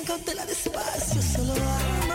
con cautela despacio, solo.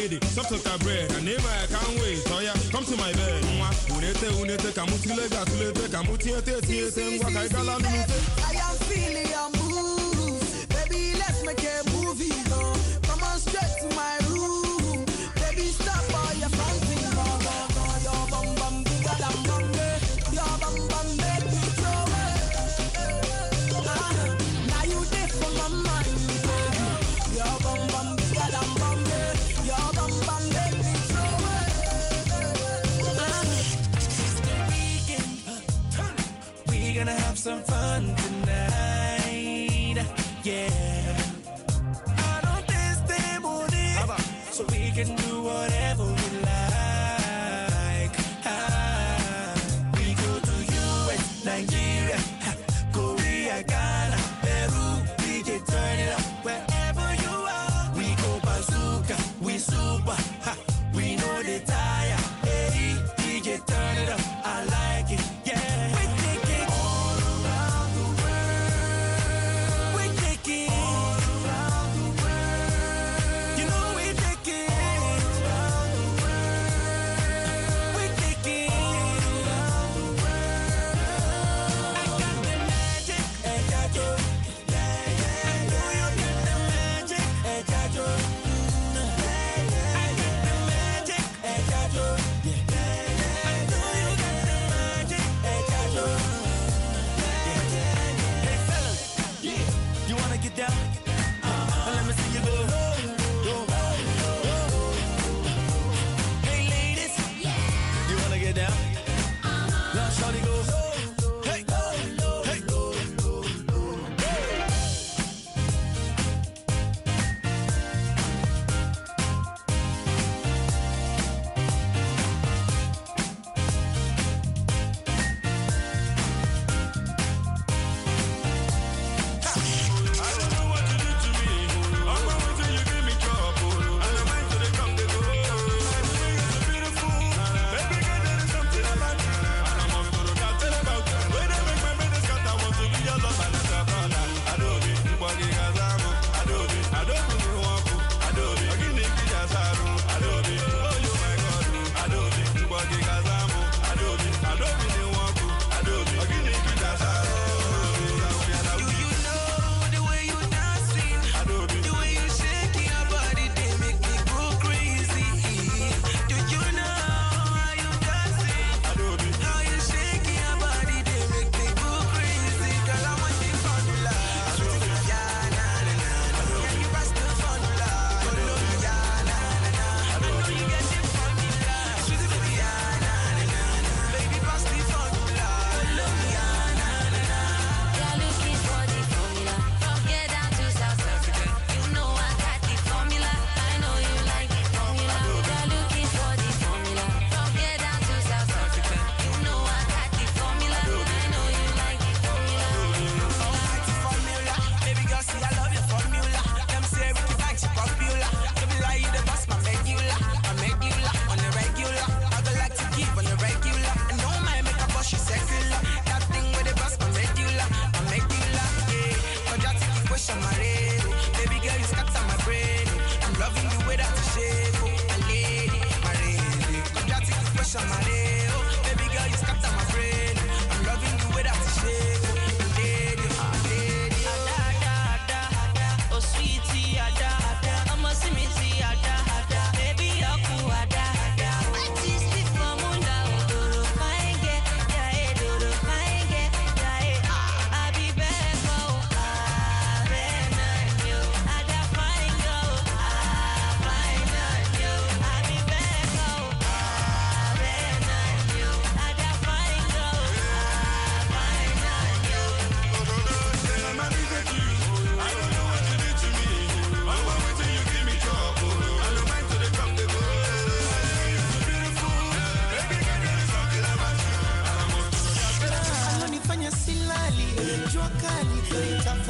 lady, chop to bread, and I can't wait, oh yeah, come to my bed. Unete, unete, kamuti lega, tulete, kamuti ete, tiete. some fun.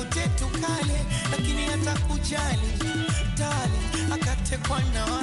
tufute tukale, lakini hatakujali tali akatekwa na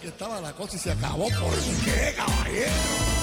que estaba la cosa y se acabó. ¿Por qué, caballero?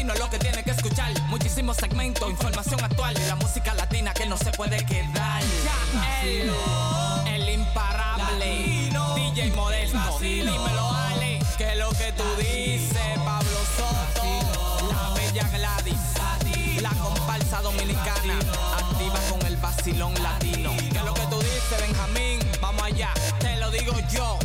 latino es lo que tiene que escuchar. Muchísimos segmentos, información actual y la música latina que no se puede quedar. Ya, el, el imparable, DJ Modesto, vacilo, dímelo Ale, que lo que tú dices, Pablo Soto, la bella Gladys, la comparsa dominicana, activa con el vacilón latino. Que lo que tú dices, Benjamín, vamos allá, te lo digo yo.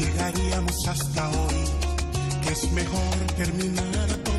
llegaríamos hasta hoy, que es mejor terminar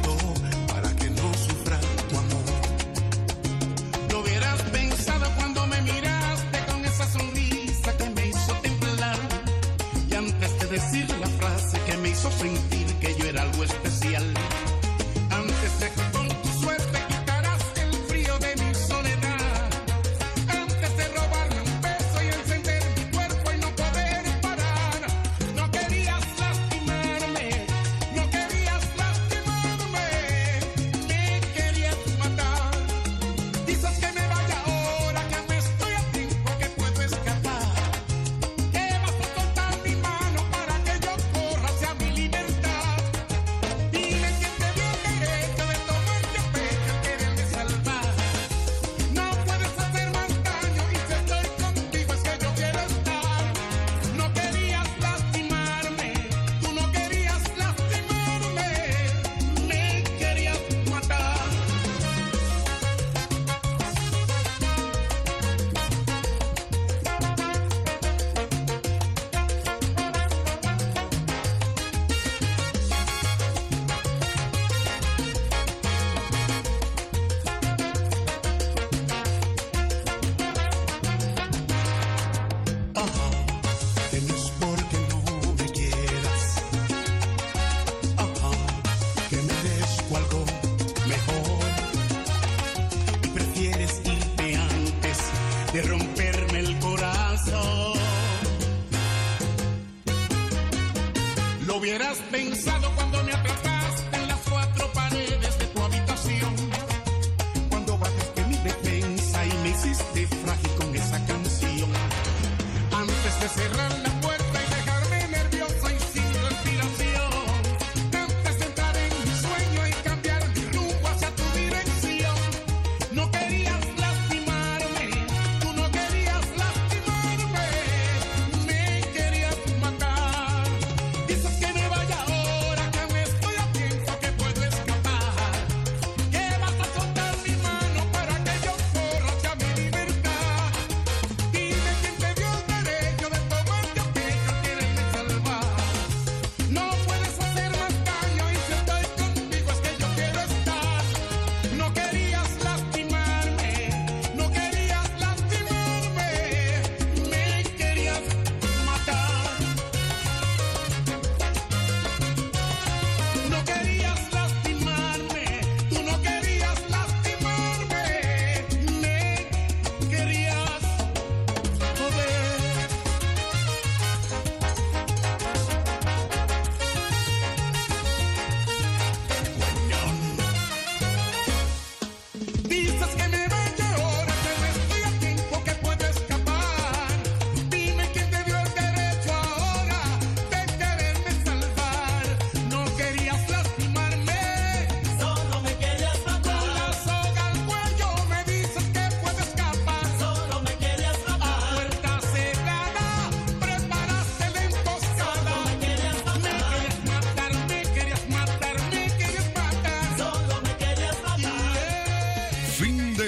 pensado cuando me atrapaste en las cuatro paredes de tu habitación. Cuando bajaste mi defensa y me hiciste frágil con esa canción. Antes de cerrar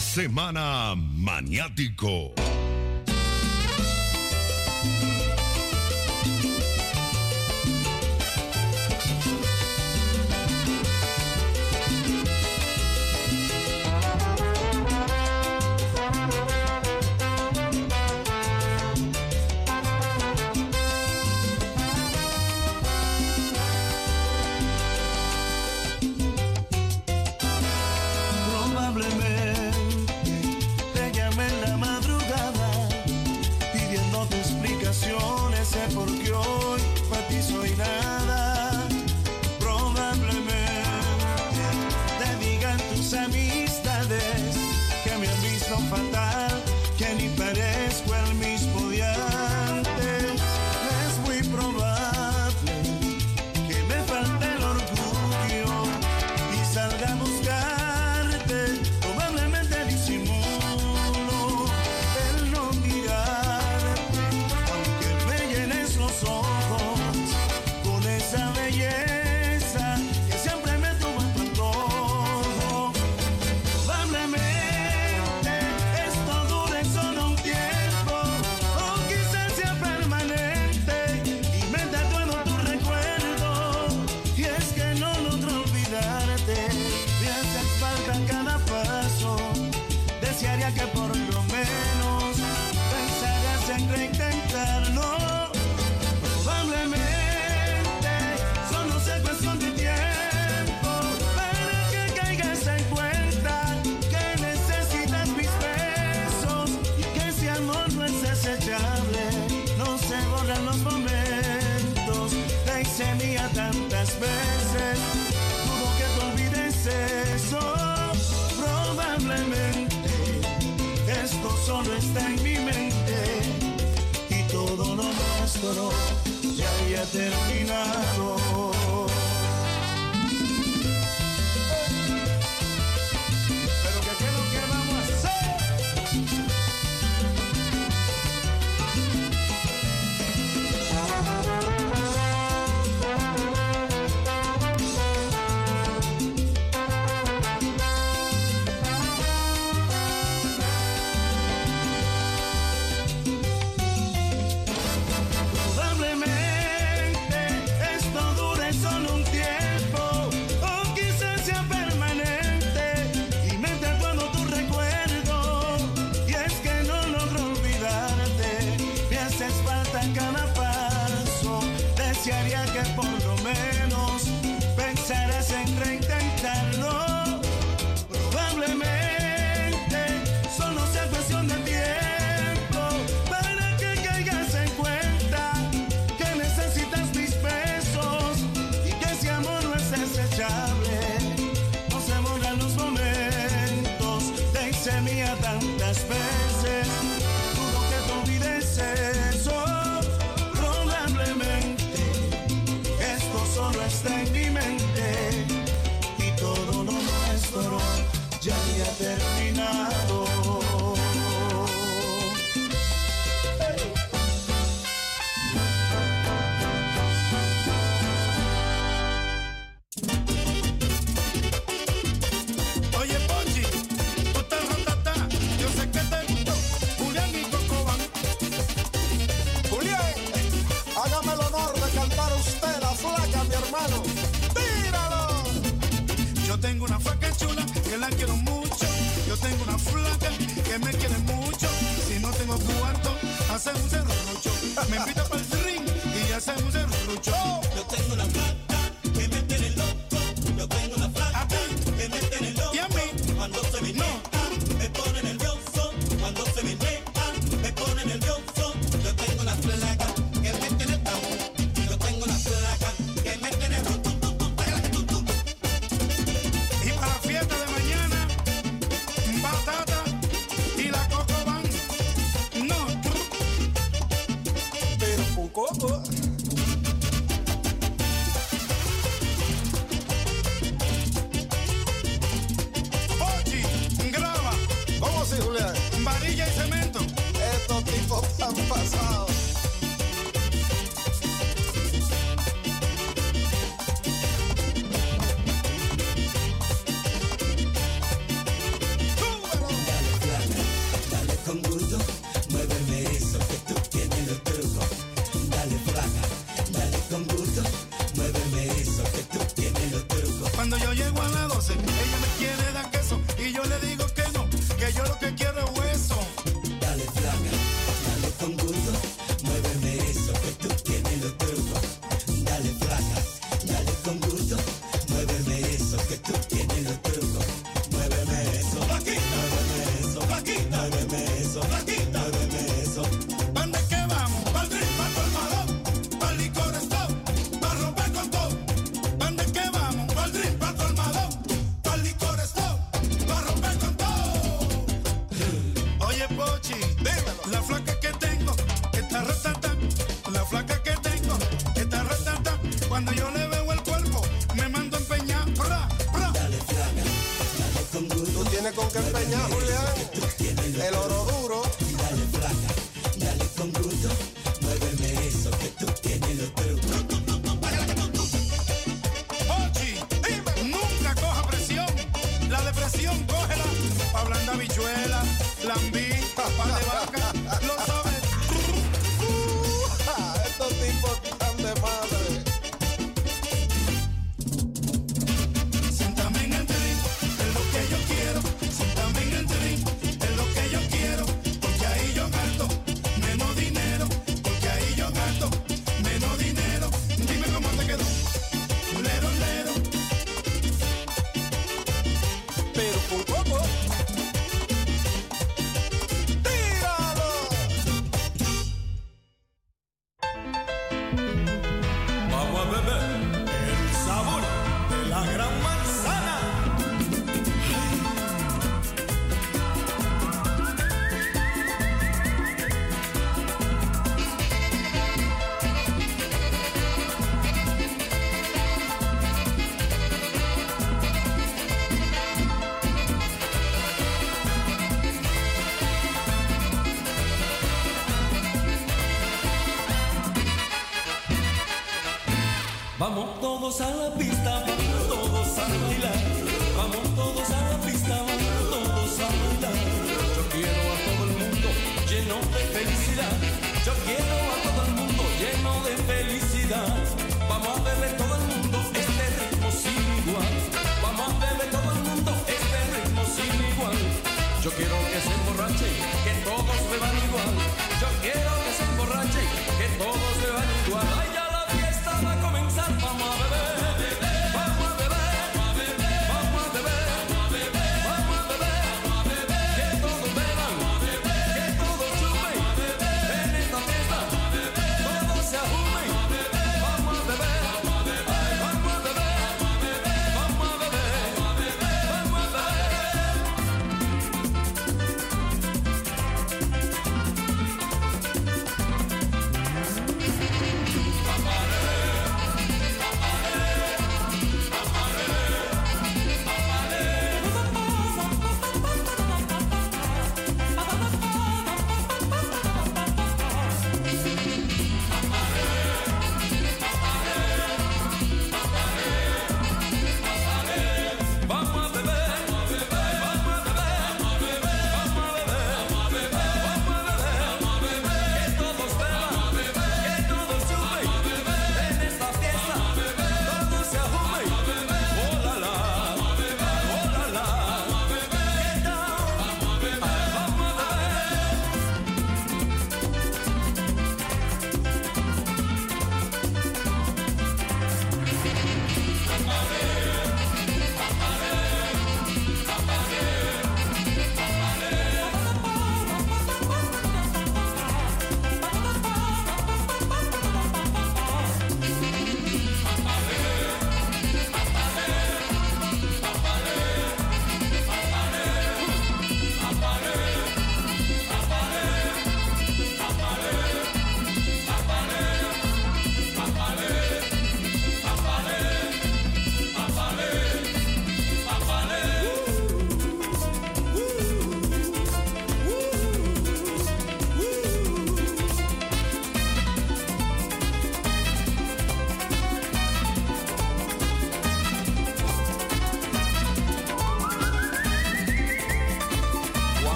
semana maniático. ese día tantas veces. Dudo que te olvides eso, probablemente. Esto solo está en mi mente y todo lo nuestro ya había terminado. Todos a la pista, todos a bailar. Vamos todos a la pista, todos a bailar. Yo quiero a todo el mundo lleno de felicidad. Yo quiero a todo el mundo lleno de felicidad. Vamos a beber todo el mundo este ritmo sin igual. Vamos a beber todo el mundo este ritmo sin igual. Yo quiero que se emborrachen,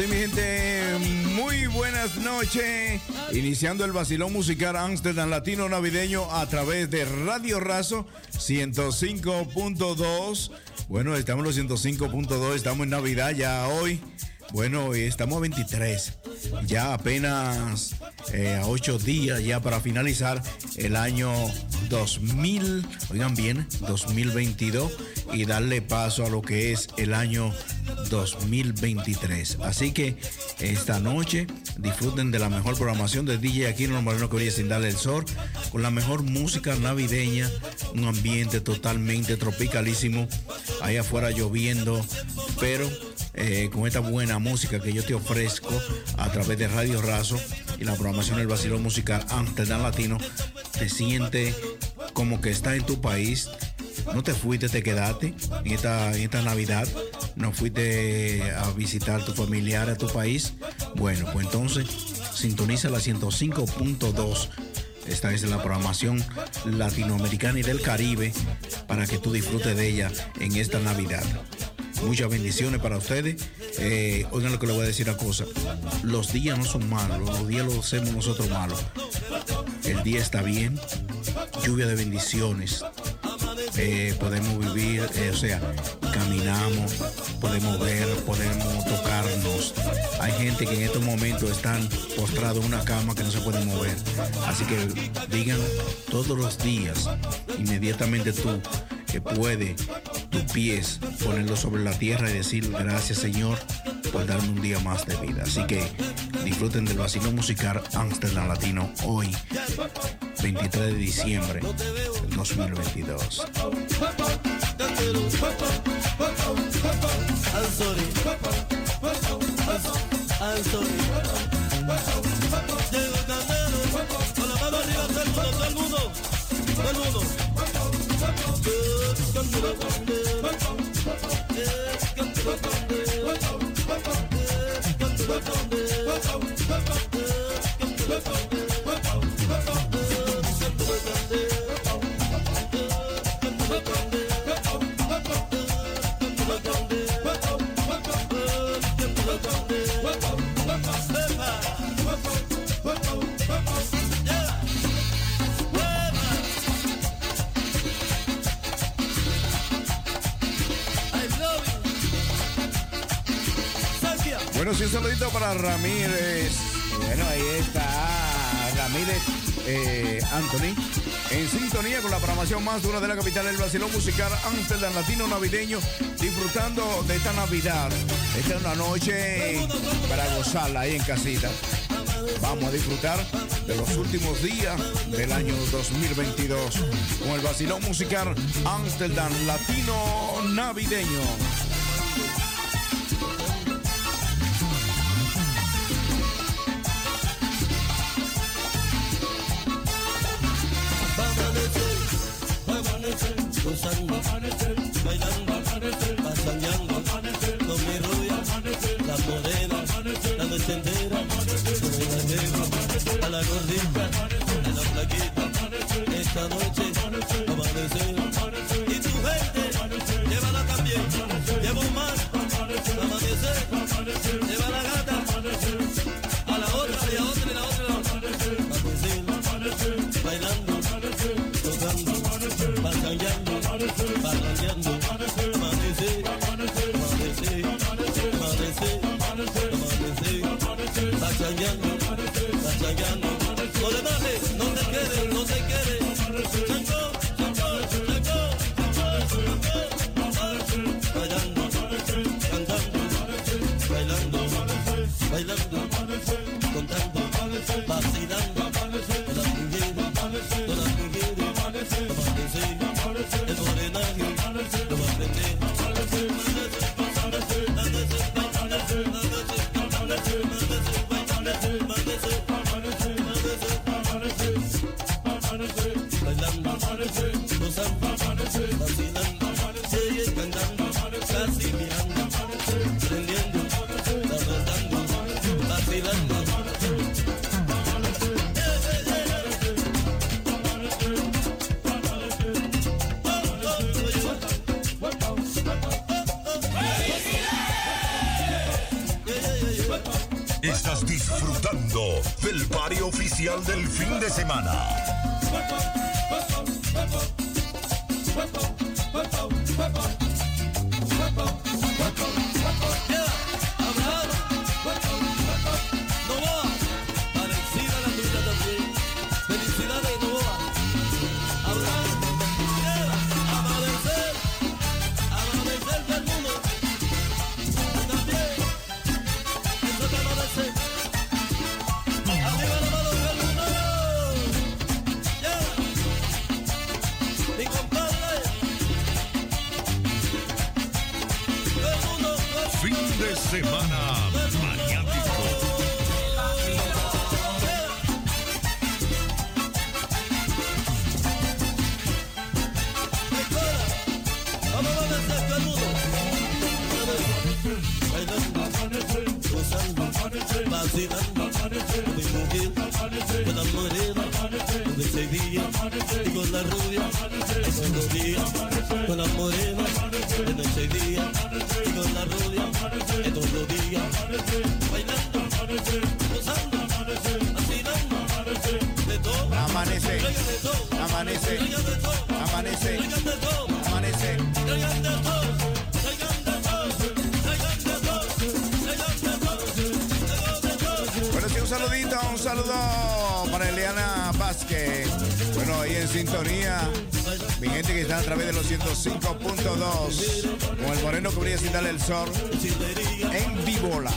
sí, mi gente, muy buenas noches. Iniciando el vacilón musical Amsterdam Latino Navideño a través de Radio Razo 105.2. Bueno, estamos en los 105.2, estamos en Navidad ya hoy. Bueno, estamos a 23. Ya apenas eh, a 8 días ya para finalizar el año 2000, oigan bien, 2022 y darle paso a lo que es el año 2023. Así que esta noche disfruten de la mejor programación de DJ Aquino Moreno Correa sin darle el sol, con la mejor música navideña, un ambiente totalmente tropicalísimo, ahí afuera lloviendo, pero eh, con esta buena música que yo te ofrezco a través de Radio Razo y la programación del vacilón musical Amsterdam Latino, te siente como que estás en tu país. No te fuiste, te quedaste en esta, en esta Navidad. No fuiste a visitar a tu familiar a tu país. Bueno, pues entonces Sintoniza la 105.2. Esta es la programación latinoamericana y del Caribe para que tú disfrutes de ella en esta Navidad. Muchas bendiciones para ustedes. Eh, oigan lo que les voy a decir una cosa. Los días no son malos, los días los hacemos nosotros malos. El día está bien, lluvia de bendiciones. Eh, podemos vivir, eh, o sea, caminamos, podemos ver, podemos tocarnos. Hay gente que en estos momentos están postrados en una cama que no se pueden mover. Así que digan todos los días, inmediatamente tú que puede tus pies ponerlos sobre la tierra y decir gracias Señor por darme un día más de vida. Así que disfruten del vacilo musical Amsterdam Latino hoy, 23 de diciembre del 2022. I'm sorry. I'm sorry. Llegó el candelo, con la mano arriba todo todo Bueno, un saludito para Ramírez. Bueno, ahí está Ramírez eh, Anthony. En sintonía con la programación más dura de la capital del Brasilón musical Amsterdam Latino Navideño, disfrutando de esta Navidad. Esta es una noche para gozarla ahí en casita. Vamos a disfrutar de los últimos días del año 2022 con el vacilón musical Amsterdam Latino Navideño. Busan, Bailan, Pasangyang disfrutando del party oficial del fin de semana. Joana Vázquez. Bueno, ahí en sintonía, mi gente que está a través de los 105.2, con el moreno que brilla sin darle el sol, en Vibola.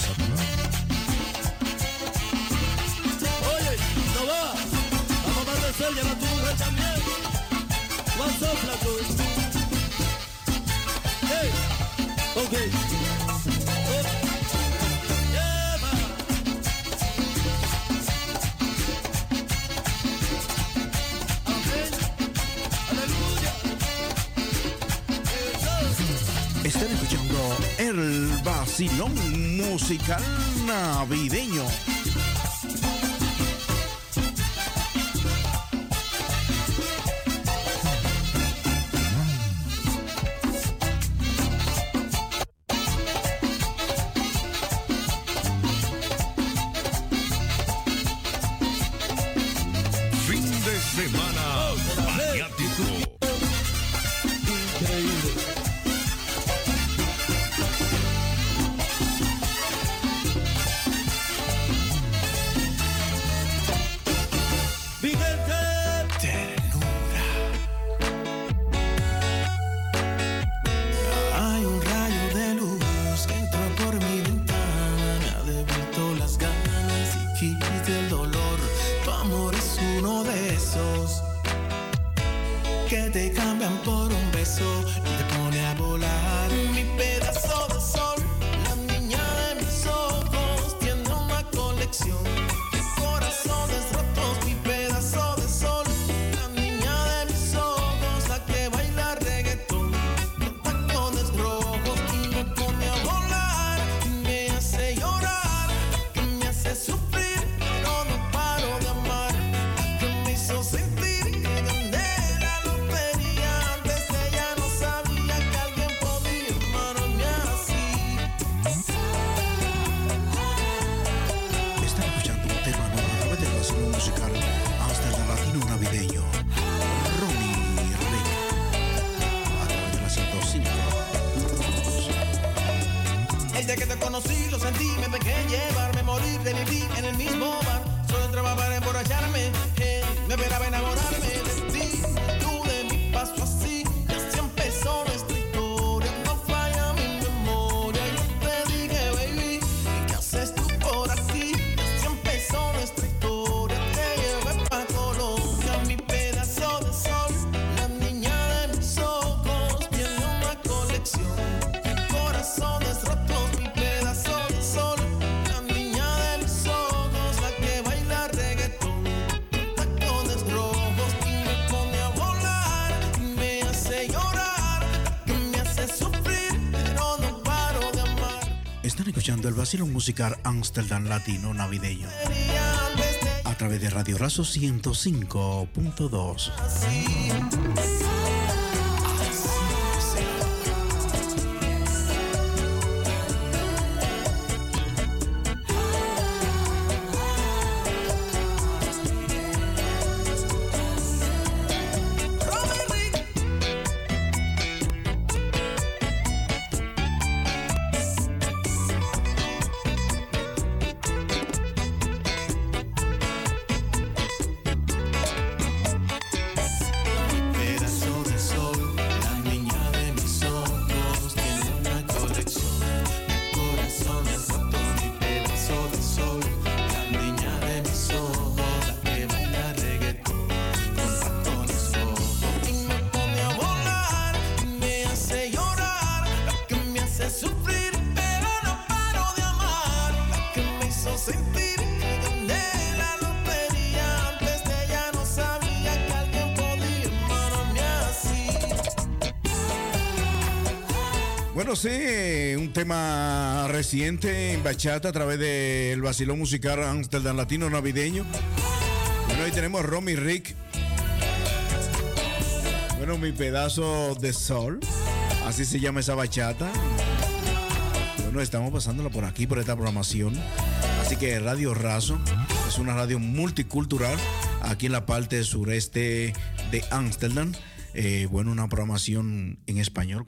nosotros. Oye, no va, vamos a atardecer, lleva tu mujer también. WhatsApp, tú. Hey, okay. sino musical navideño. el vacilón musical Amsterdam Latino Navideño a través de Radio Razo 105.2. tema reciente en bachata a través del vacilón musical Amsterdam Latino Navideño. Bueno, ahí tenemos a Romy Rick. Bueno, mi pedazo de sol. Así se llama esa bachata. Bueno, estamos pasándola por aquí, por esta programación. Así que Radio Razo es una radio multicultural aquí en la parte sureste de Ámsterdam. Eh, bueno, una programación en español.